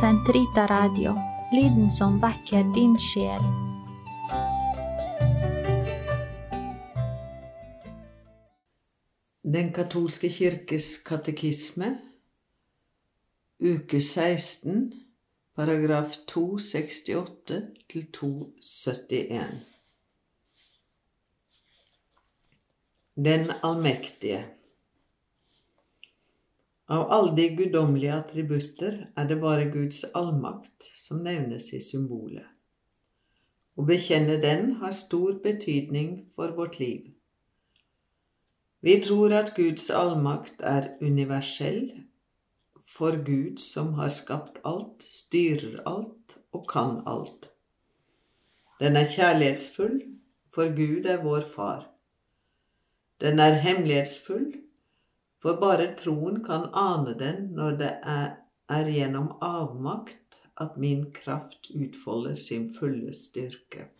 Sentrita Radio, lyden som vekker din sjel. Den katolske kirkes katekisme, uke 16, paragraf 268 til 271. Den allmektige. Av alle de guddommelige attributter er det bare Guds allmakt som nevnes i symbolet. Å bekjenne den har stor betydning for vårt liv. Vi tror at Guds allmakt er universell, for Gud som har skapt alt, styrer alt og kan alt. Den er kjærlighetsfull, for Gud er vår far. Den er hemmelighetsfull, for bare troen kan ane den når det er, gjennom avmakt at min kraft utfolder sin fulle styrke.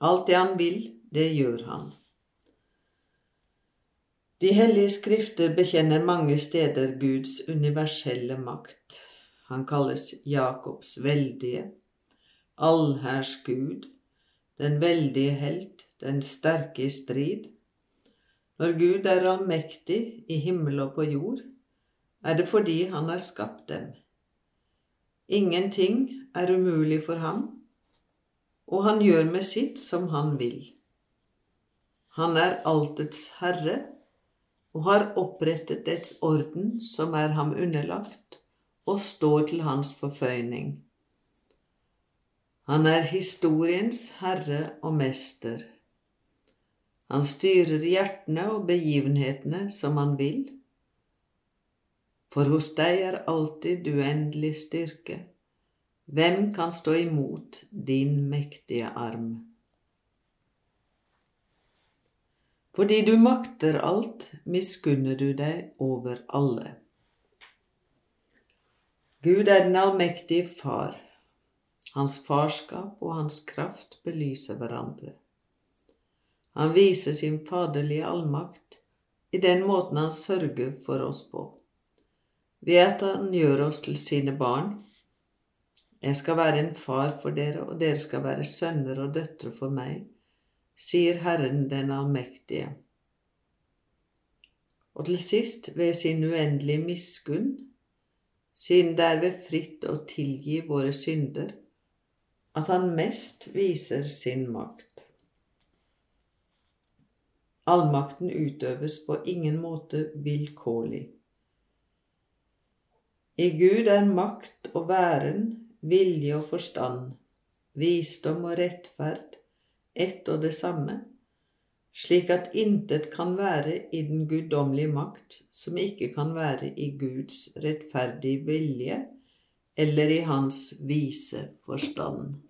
Alt det han vil, det gjør han. De hellige skrifter bekjenner mange steder Guds universelle makt. Han kalles Jakobs veldige, allhærs Gud, den veldige helt, den sterke i strid. Når Gud er allmektig i himmel og på jord, er det fordi han har skapt dem. Ingenting er umulig for ham, og han gjør med sitt som han vil. Han er altets herre og har opprettet dets orden som er ham underlagt og står til hans forføyning. Han er historiens herre og mester. Han styrer hjertene og begivenhetene som han vil. For hos deg er alltid uendelig styrke. Hvem kan stå imot din mektige arm? Fordi du makter alt, miskunner du deg over alle. Gud er den allmektige Far. Hans farskap og hans kraft belyser hverandre. Han viser sin faderlige allmakt i den måten han sørger for oss på, ved at han gjør oss til sine barn. Jeg skal være en far for dere, og dere skal være sønner og døtre for meg sier Herren den allmektige. Og til sist, ved sin uendelige miskunn, siden det er ved fritt å tilgi våre synder, at han mest viser sin makt. Allmakten utøves på ingen måte vilkårlig. I Gud er makt og væren, vilje og forstand, visdom og rettferd, ett og det samme, slik at intet kan være i den guddommelige makt som ikke kan være i Guds rettferdige vilje eller i Hans vise forstand.